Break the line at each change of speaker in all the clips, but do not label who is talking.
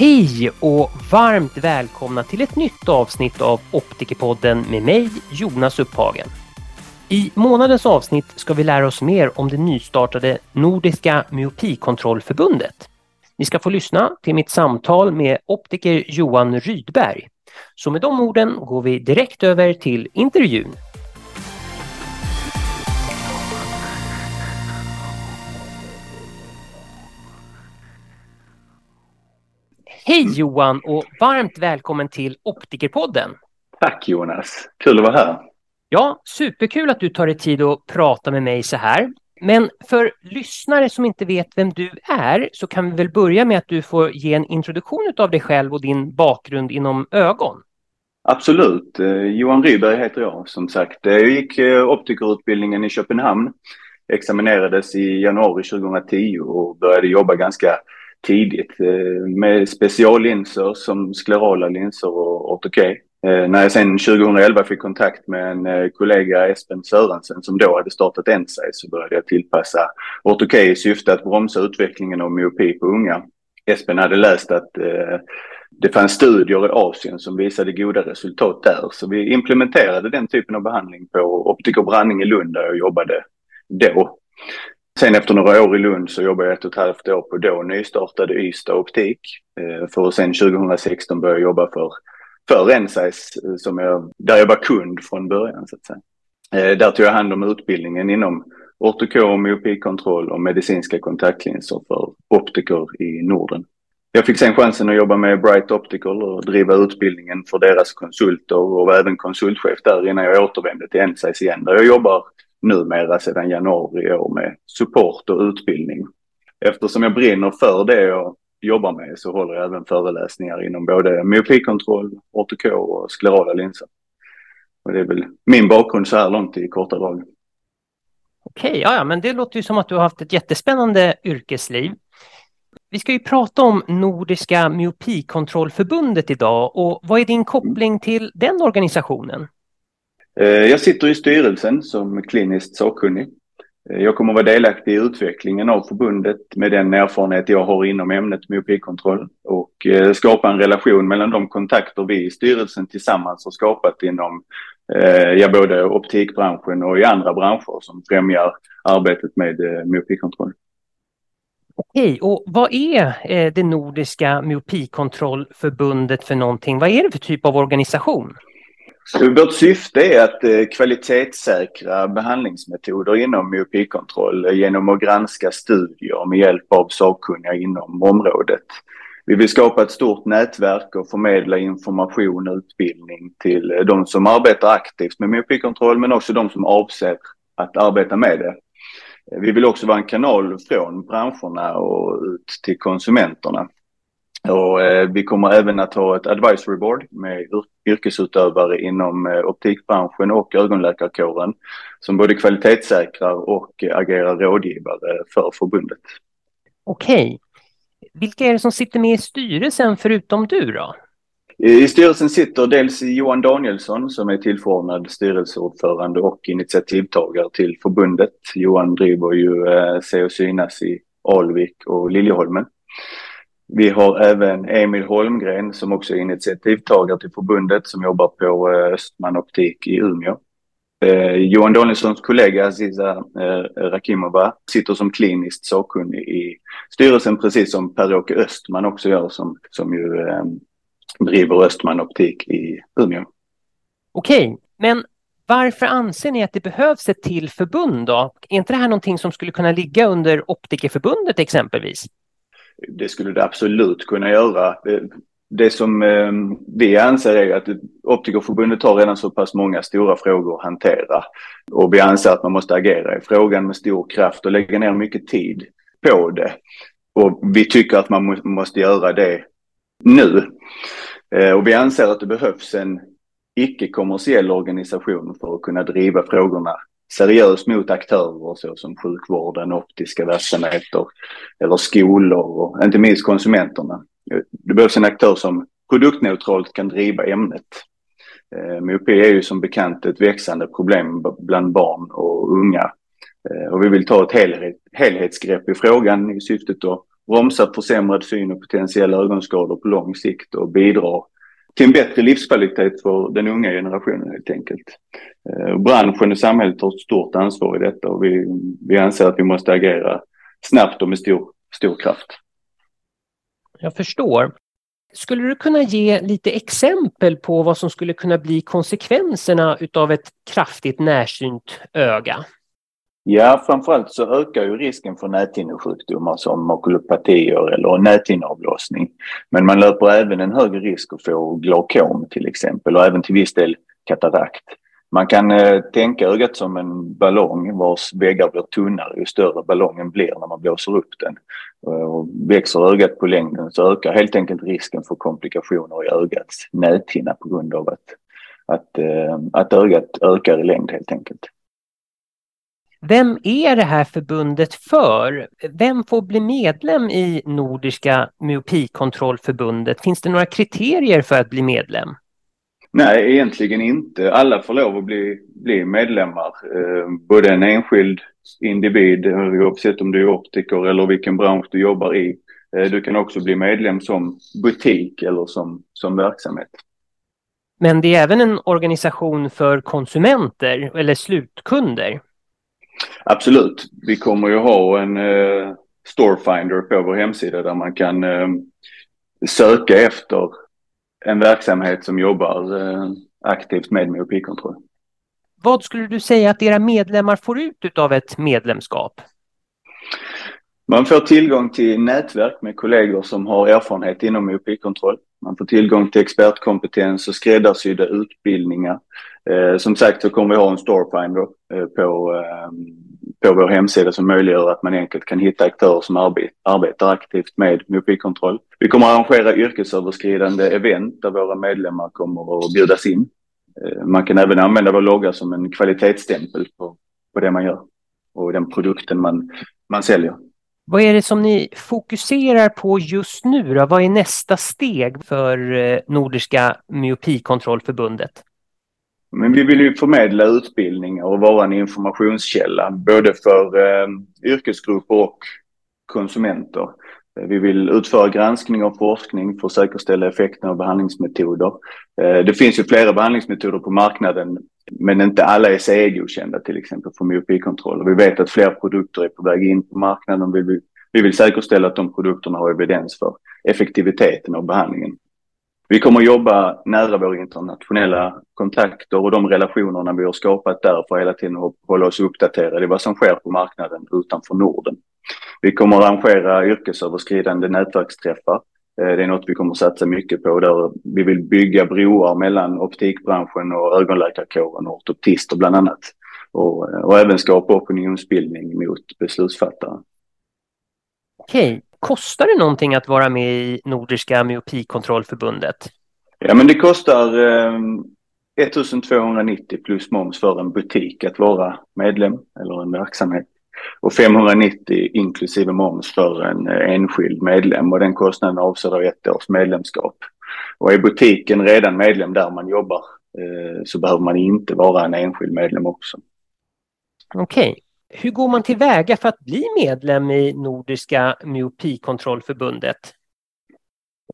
Hej och varmt välkomna till ett nytt avsnitt av Optikerpodden med mig, Jonas Upphagen. I månadens avsnitt ska vi lära oss mer om det nystartade Nordiska Myopikontrollförbundet. Ni ska få lyssna till mitt samtal med optiker Johan Rydberg. Så med de orden går vi direkt över till intervjun. Hej Johan och varmt välkommen till Optikerpodden.
Tack Jonas, kul att vara här.
Ja, superkul att du tar dig tid att prata med mig så här. Men för lyssnare som inte vet vem du är så kan vi väl börja med att du får ge en introduktion av dig själv och din bakgrund inom ögon.
Absolut. Eh, Johan Ryberg heter jag som sagt. Eh, jag gick eh, optikerutbildningen i Köpenhamn. Examinerades i januari 2010 och började jobba ganska tidigt eh, med speciallinser som sklerala linser och ortokej. Eh, när jag sen 2011 fick kontakt med en eh, kollega, Espen Sörensen, som då hade startat Ensei, så började jag tillpassa ortokej i syfte att bromsa utvecklingen av myopi på unga. Espen hade läst att eh, det fanns studier i Asien som visade goda resultat där, så vi implementerade den typen av behandling på Optiker Branning i Lund där jag jobbade då. Sen efter några år i Lund så jobbade jag ett och ett halvt år på då nystartade Ystad Optik eh, för att sen 2016 börja jobba för för Rensize eh, som jag, där jag var kund från början så att säga. Eh, där tog jag hand om utbildningen inom ortokom, myopikontroll och medicinska kontaktlinser för optiker i Norden. Jag fick sen chansen att jobba med Bright Optical och driva utbildningen för deras konsulter och var även konsultchef där innan jag återvände till Ensize igen där jag jobbar numera sedan januari i år med support och utbildning. Eftersom jag brinner för det jag jobbar med så håller jag även föreläsningar inom både myopikontroll, ortok och sklerala linser. Och det är väl min bakgrund så här långt i korta drag.
Okej, ja, ja, men det låter ju som att du har haft ett jättespännande yrkesliv. Vi ska ju prata om Nordiska myopikontrollförbundet idag och vad är din koppling till den organisationen?
Eh, jag sitter i styrelsen som kliniskt sakkunnig eh, jag kommer att vara delaktig i utvecklingen av förbundet med den erfarenhet jag har inom ämnet myopikontroll och eh, skapa en relation mellan de kontakter vi i styrelsen tillsammans har skapat inom ja, både optikbranschen och i andra branscher som främjar arbetet med myopikontroll.
Okej, och vad är det nordiska myopikontrollförbundet för någonting? Vad är det för typ av organisation?
Vårt syfte är att eh, kvalitetssäkra behandlingsmetoder inom myopikontroll eh, genom att granska studier med hjälp av sakkunniga inom området. Vi vill skapa ett stort nätverk och förmedla information och utbildning till eh, de som arbetar aktivt med myopikontroll men också de som avser att arbeta med det. Vi vill också vara en kanal från branscherna och ut till konsumenterna. Och eh, vi kommer även att ha ett advisory board med yrkesutövare inom eh, optikbranschen och ögonläkarkåren som både kvalitetssäkrar och agerar rådgivare för förbundet.
Okej. Vilka är det som sitter med i styrelsen förutom du då?
I styrelsen sitter dels Johan Danielsson som är tillförordnad styrelseordförande och initiativtagare till förbundet. Johan driver ju eh, Se och synas i Alvik och Liljeholmen. Vi har även Emil Holmgren som också är initiativtagare till förbundet som jobbar på eh, Östman Optik i Umeå. Eh, Johan Danielssons kollega Aziza eh, Rakimova sitter som kliniskt sakkunnig i styrelsen precis som Per-Åke Östman också gör som, som ju eh, driver Östman Optik i Umeå.
Okej, men varför anser ni att det behövs ett till förbund då? Är inte det här någonting som skulle kunna ligga under Optikerförbundet exempelvis?
Det skulle det absolut kunna göra. Eh, det som ehm, vi anser är att Optikerförbundet har redan så pass många stora frågor att hantera. Och vi anser att man måste agera i frågan med stor kraft och lägga ner mycket tid på det. Och vi tycker att man måste göra det nu. Eh, och vi anser att det behövs en icke-kommersiell organisation för att kunna driva frågorna seriöst mot aktörer såsom sjukvården, optiska verksamheter eller skolor och inte minst konsumenterna. Det behövs en aktör som produktneutralt kan driva ämnet. Eh, Myopi är ju som bekant ett växande problem bland barn och unga. Eh, och vi vill ta ett helhetsgrepp i frågan i syftet att bromsa försämrad syn och potentiella ögonskador på lång sikt och bidra till en bättre livskvalitet för den unga generationen helt enkelt. Eh, branschen och samhället har ett stort ansvar i detta och vi, vi anser att vi måste agera snabbt och med stor, stor kraft.
Jag förstår. Skulle du kunna ge lite exempel på vad som skulle kunna bli konsekvenserna utav ett kraftigt närsynt öga?
Ja, framförallt så ökar ju risken för näthinnesjukdomar som makulopatier eller näthinneavlossning. Men man löper även en högre risk att få glaukom till exempel och även till viss del katarakt. Man kan eh, tänka ögat som en ballong vars väggar blir tunnare ju större ballongen blir när man blåser upp den. Eh, och växer ögat på längden så ökar helt enkelt risken för komplikationer i ögats näthinna på grund av att, att, eh, att ögat ökar i längd helt enkelt.
Vem är det här förbundet för? Vem får bli medlem i Nordiska myopikontrollförbundet? Finns det några kriterier för att bli medlem?
Nej, egentligen inte. Alla får lov att bli, bli medlemmar. Eh, både en enskild individ, oavsett om du är optiker eller vilken bransch du jobbar i. Eh, du kan också bli medlem som butik eller som, som verksamhet.
Men det är även en organisation för konsumenter eller slutkunder?
Absolut. Vi kommer ju ha en eh, Storefinder på vår hemsida där man kan eh, söka efter en verksamhet som jobbar eh, aktivt med myopikontroll.
Vad skulle du säga att era medlemmar får ut av ett medlemskap?
Man får tillgång till nätverk med kollegor som har erfarenhet inom myopikontroll. Man får tillgång till expertkompetens och skräddarsydda utbildningar. Eh, som sagt så kommer vi ha en Storefinder eh, på, eh, på vår hemsida som möjliggör att man enkelt kan hitta aktörer som arbet, arbetar aktivt med myopikontroll. Vi kommer att arrangera yrkesöverskridande event där våra medlemmar kommer att bjudas in. Eh, man kan även använda vår logga som en kvalitetsstämpel på, på det man gör och den produkten man, man säljer.
Vad är det som ni fokuserar på just nu? Då? Vad är nästa steg för eh, Nordiska myopikontrollförbundet?
Men vi vill ju förmedla utbildningar och vara en informationskälla både för eh, yrkesgrupper och konsumenter. Vi vill utföra granskning av forskning för att säkerställa effekten av behandlingsmetoder. Eh, det finns ju flera behandlingsmetoder på marknaden men inte alla är CE-godkända till exempel för myopikontroll. Vi vet att fler produkter är på väg in på marknaden. Vi vill, vi vill säkerställa att de produkterna har evidens för effektiviteten av behandlingen. Vi kommer att jobba nära våra internationella kontakter och de relationerna vi har skapat där för att hela tiden hålla oss uppdaterade i vad som sker på marknaden utanför Norden. Vi kommer att arrangera yrkesöverskridande nätverksträffar. Eh, det är något vi kommer att satsa mycket på där vi vill bygga broar mellan optikbranschen och ögonläkarkåren och ortoptister bland annat. Och, och även skapa opinionsbildning mot beslutsfattare.
Okej, kostar det någonting att vara med i Nordiska myopikontrollförbundet?
Ja, men det kostar eh, 1290 plus moms för en butik att vara medlem eller en verksamhet och 590 inklusive moms för en eh, enskild medlem och den kostnaden avser då ett års medlemskap. Och är butiken redan medlem där man jobbar eh, så behöver man inte vara en enskild medlem också.
Okej. Okay. Hur går man tillväga för att bli medlem i Nordiska myopikontrollförbundet?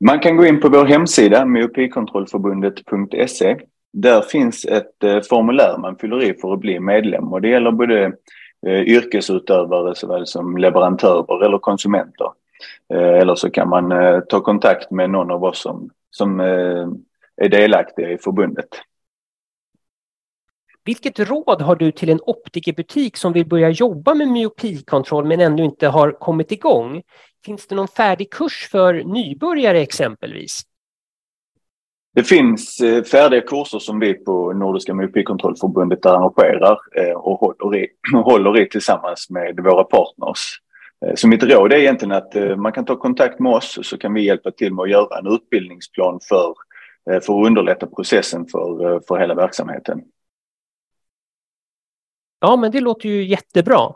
Man kan gå in på vår hemsida myopikontrollförbundet.se. Där finns ett eh, formulär man fyller i för att bli medlem och det gäller både eh, yrkesutövare såväl som leverantörer eller konsumenter. Eh, eller så kan man ta kontakt med någon av oss som, som är delaktiga i förbundet.
Vilket råd har du till en optikerbutik som vill börja jobba med myopikontroll men ännu inte har kommit igång? Finns det någon färdig kurs för nybörjare exempelvis?
Det finns eh, färdiga kurser som vi på Nordiska myopikontrollförbundet arrangerar eh, och håller i, tillsammans med våra partners. Eh, så mitt råd är egentligen att man kan ta kontakt med oss så kan vi hjälpa till med att göra en utbildningsplan för, för att underlätta processen för, för hela verksamheten.
Ja, men det låter ju jättebra.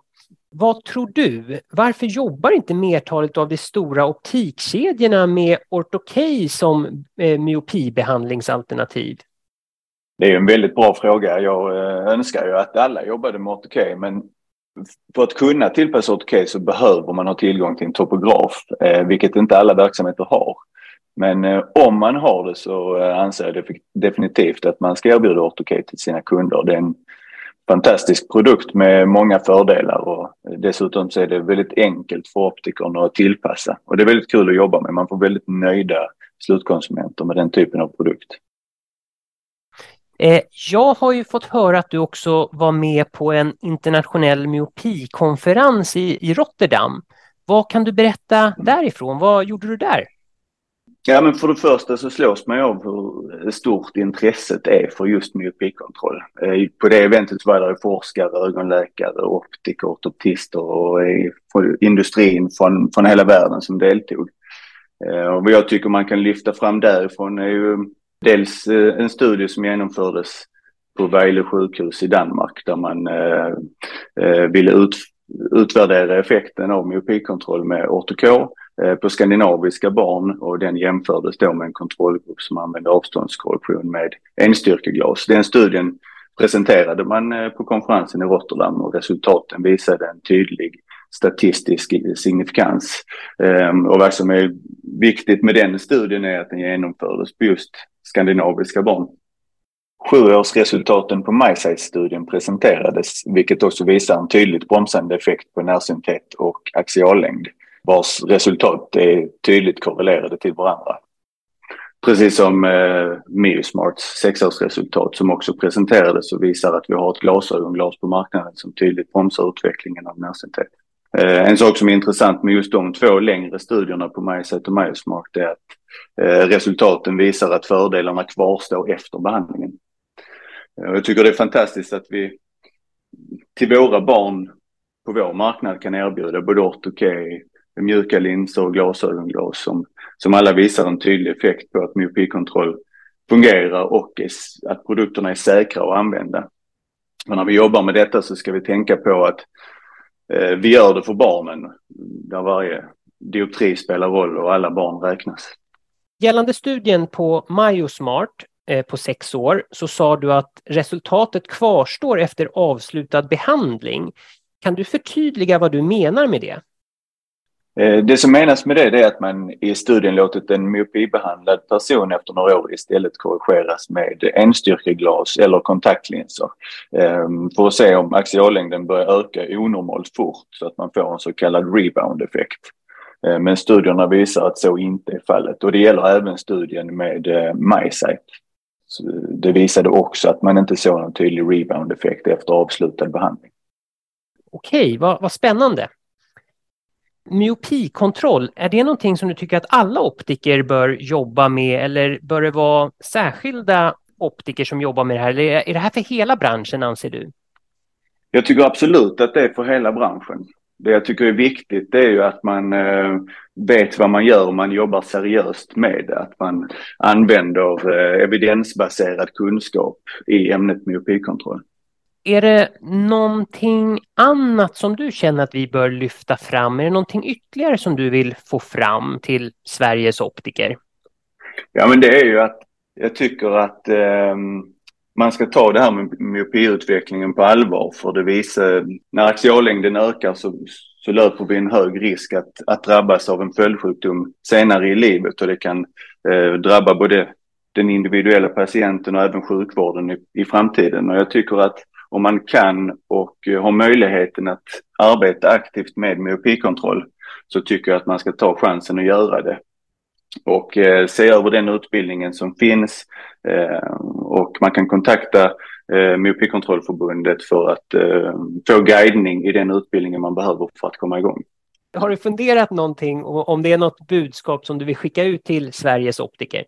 Vad tror du? Varför jobbar inte mertalet av de stora optikkedjorna med ortokej som eh, myopibehandlingsalternativ?
Det är en väldigt bra fråga. Jag eh, önskar ju att alla jobbade med ortokej, men för att kunna tillpassa ortokej så behöver man ha tillgång till en topograf, eh, vilket inte alla verksamheter har. Men eh, om man har det så anser jag definitivt att man ska erbjuda ortokej till sina kunder. Det är en fantastisk produkt med många fördelar och dessutom så är det väldigt enkelt för optikern att tillpassa. Och det är väldigt kul att jobba med. Man får väldigt nöjda slutkonsumenter med den typen av produkt.
Eh, jag har ju fått höra att du också var med på en internationell myopikonferens i, i Rotterdam. Vad kan du berätta därifrån? Vad gjorde du där?
Ja, men för det första så slås man ju av hur stort intresset är för just myopikontroll. Eh, på det eventet var det forskare, ögonläkare, optiker, ortoptister eh, och industrin från, från hela världen som deltog. Eh, och vad jag tycker man kan lyfta fram därifrån är ju dels en studie som genomfördes på Vejle sjukhus i Danmark där man ville ut, utvärdera effekten av myopikontroll med ortokor. Eh, på skandinaviska barn och den jämfördes då med en kontrollgrupp som använde avståndskorrektion med enstyrkeglas. Den studien presenterade man eh, på konferensen i Rotterdam och resultaten visade en tydlig statistisk signifikans. Ehm, och vad som är viktigt med den studien är att den genomfördes på just skandinaviska barn. Sjuårsresultaten på MySize-studien presenterades, vilket också visar en tydligt bromsande effekt på närsynthet och axiallängd vars resultat är tydligt korrelerade till varandra. Precis som eh, Miosmarts sexårsresultat som också presenterades och visar att vi har ett glasögonglas på marknaden som tydligt bromsar utvecklingen av närsynthet. Eh, en sak som är intressant med just de två längre studierna på MySet och Miosmart är att eh, resultaten visar att fördelarna kvarstår efter behandlingen. Eh, jag tycker det är fantastiskt att vi till våra barn på vår marknad kan erbjuda både ortokej, mjuka linser och glasögonglas som, som alla visar en tydlig effekt på att myopikontroll fungerar och är, att produkterna är säkra att använda. Men när vi jobbar med detta så ska vi tänka på att eh, vi gör det för barnen, där varje dioptri spelar roll och alla barn räknas.
Gällande studien på Myosmart eh, på sex år så sa du att resultatet kvarstår efter avslutad behandling. Kan du förtydliga vad du menar med det?
Eh, det som menas med det är att man i studien låtit en myopibehandlad person efter några år istället korrigeras med enstyrkeglas eller kontaktlinser ehm, för att se om axiallängden börjar öka onormalt fort så att man får en så kallad rebound-effekt. Eh, men studierna visar att så inte är fallet och det gäller även studien med eh, MySight. Det visade också att man inte såg någon tydlig rebound-effekt efter avslutad behandling.
Okej, vad, vad spännande myopikontroll, är det någonting som du tycker att alla optiker bör jobba med eller bör det vara särskilda optiker som jobbar med det här? Eller är det här för hela branschen anser du?
Jag tycker absolut att det är för hela branschen. Det jag tycker är viktigt det är ju att man eh, vet vad man gör och man jobbar seriöst med det. Att man använder eh, evidensbaserad kunskap i ämnet myopikontroll.
Är det någonting annat som du känner att vi bör lyfta fram? Är det någonting ytterligare som du vill få fram till Sveriges optiker?
Ja, men det är ju att jag tycker att eh, man ska ta det här med myopiutvecklingen på allvar. För det visar, när axiallängden ökar så, så löper vi en hög risk att, att drabbas av en följdsjukdom senare i livet och det kan eh, drabba både den individuella patienten och även sjukvården i, i framtiden. Och jag tycker att om man kan och har möjligheten att arbeta aktivt med myopikontroll så tycker jag att man ska ta chansen att göra det. Och eh, se över den utbildningen som finns eh, och man kan kontakta eh, Myopikontrollförbundet för att eh, få guidning i den utbildningen man behöver för att komma igång.
Har du funderat någonting om det är något budskap som du vill skicka ut till Sveriges optiker?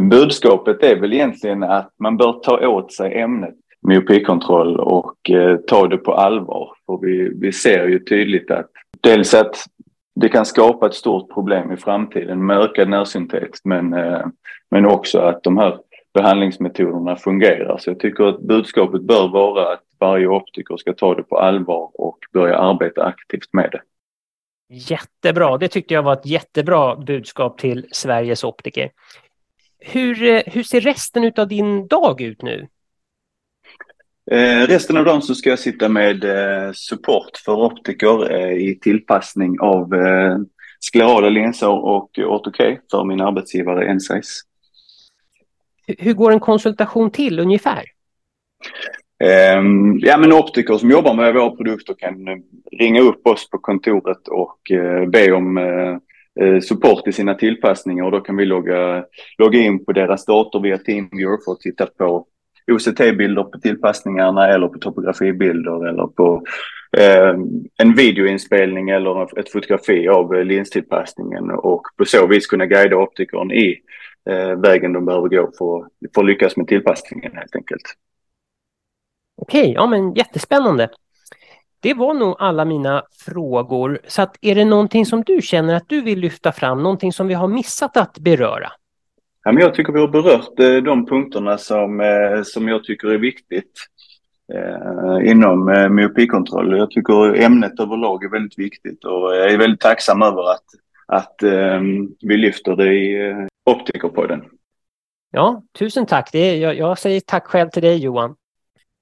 Budskapet är väl egentligen att man bör ta åt sig ämnet myopikontroll och eh, ta det på allvar. För vi, vi ser ju tydligt att dels att det kan skapa ett stort problem i framtiden med ökad närsyntet men, eh, men också att de här behandlingsmetoderna fungerar. Så jag tycker att budskapet bör vara att varje optiker ska ta det på allvar och börja arbeta aktivt med det.
Jättebra, det tyckte jag var ett jättebra budskap till Sveriges optiker. Hur, eh, hur ser resten av din dag ut nu?
Eh, resten av dagen så ska jag sitta med eh, support för optiker eh, i tillpassning av eh, sklerala linser och ortokej för min arbetsgivare Ensize.
Hur går en konsultation till ungefär?
Ehm, ja men optiker som jobbar med våra produkter kan ringa upp oss på kontoret och be om support i sina tillpassningar och då kan vi logga, logga in på deras dator via Teamviewer för att titta på OCT-bilder på tillpassningarna eller på topografibilder eller på eh, en videoinspelning eller ett fotografi av eh, linstillpassningen och på så vis kunna guida optikern i eh, vägen de behöver gå för, för att lyckas med tillpassningen helt enkelt.
Okej, ja men jättespännande. Det var nog alla mina frågor. Så att är det någonting som du känner att du vill lyfta fram, någonting som vi har missat att beröra?
Ja, men jag tycker vi har berört eh, de punkterna som, eh, som jag tycker är viktigt eh, inom myopikontroll. Jag tycker ämnet överlag är väldigt viktigt och jag är väldigt tacksam över att, att eh, vi lyfter det i Optikerpodden.
Ja, tusen tack. Det är, jag, jag säger tack själv till dig Johan.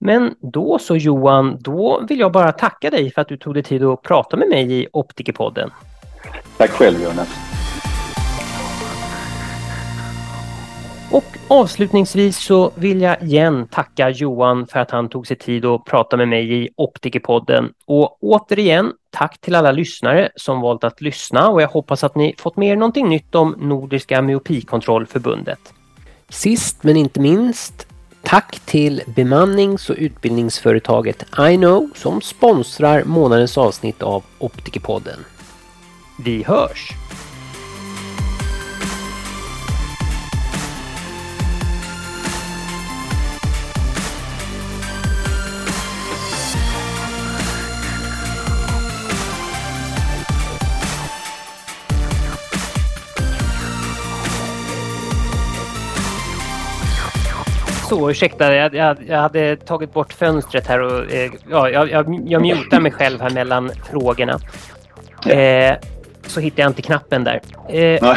Men då så Johan, då vill jag bara tacka dig för att du tog dig tid att prata med mig i Optikerpodden.
Tack själv Jonas.
Och avslutningsvis så vill jag igen tacka Johan för att han tog sig tid att prata med mig i Optikerpodden. Och återigen, tack till alla lyssnare som valt att lyssna och jag hoppas att ni fått med er någonting nytt om Nordiska Myopikontrollförbundet. Sist men inte minst, tack till bemannings och utbildningsföretaget iKnow som sponsrar månadens avsnitt av Optikerpodden. Vi hörs! Så, ursäkta, jag, jag, jag, hade tagit bort fönstret här och eh, ja, jag, jag, jag mutar mig själv här mellan frågorna. Eh, så hittade jag inte knappen där. Eh,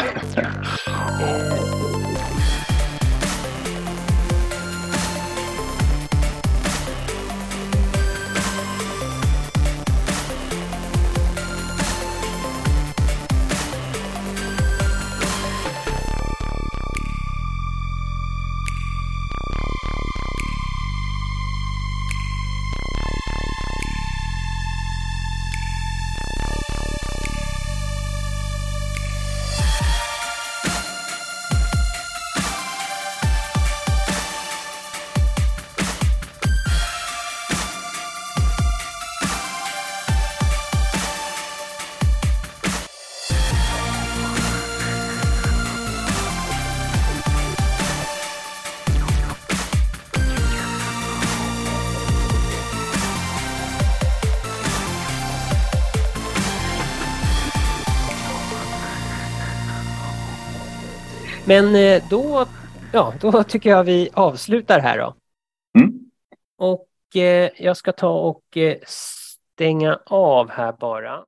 Men eh, då, ja, då tycker jag vi avslutar här då. Mm. Och eh, jag ska ta och eh, stänga av här bara.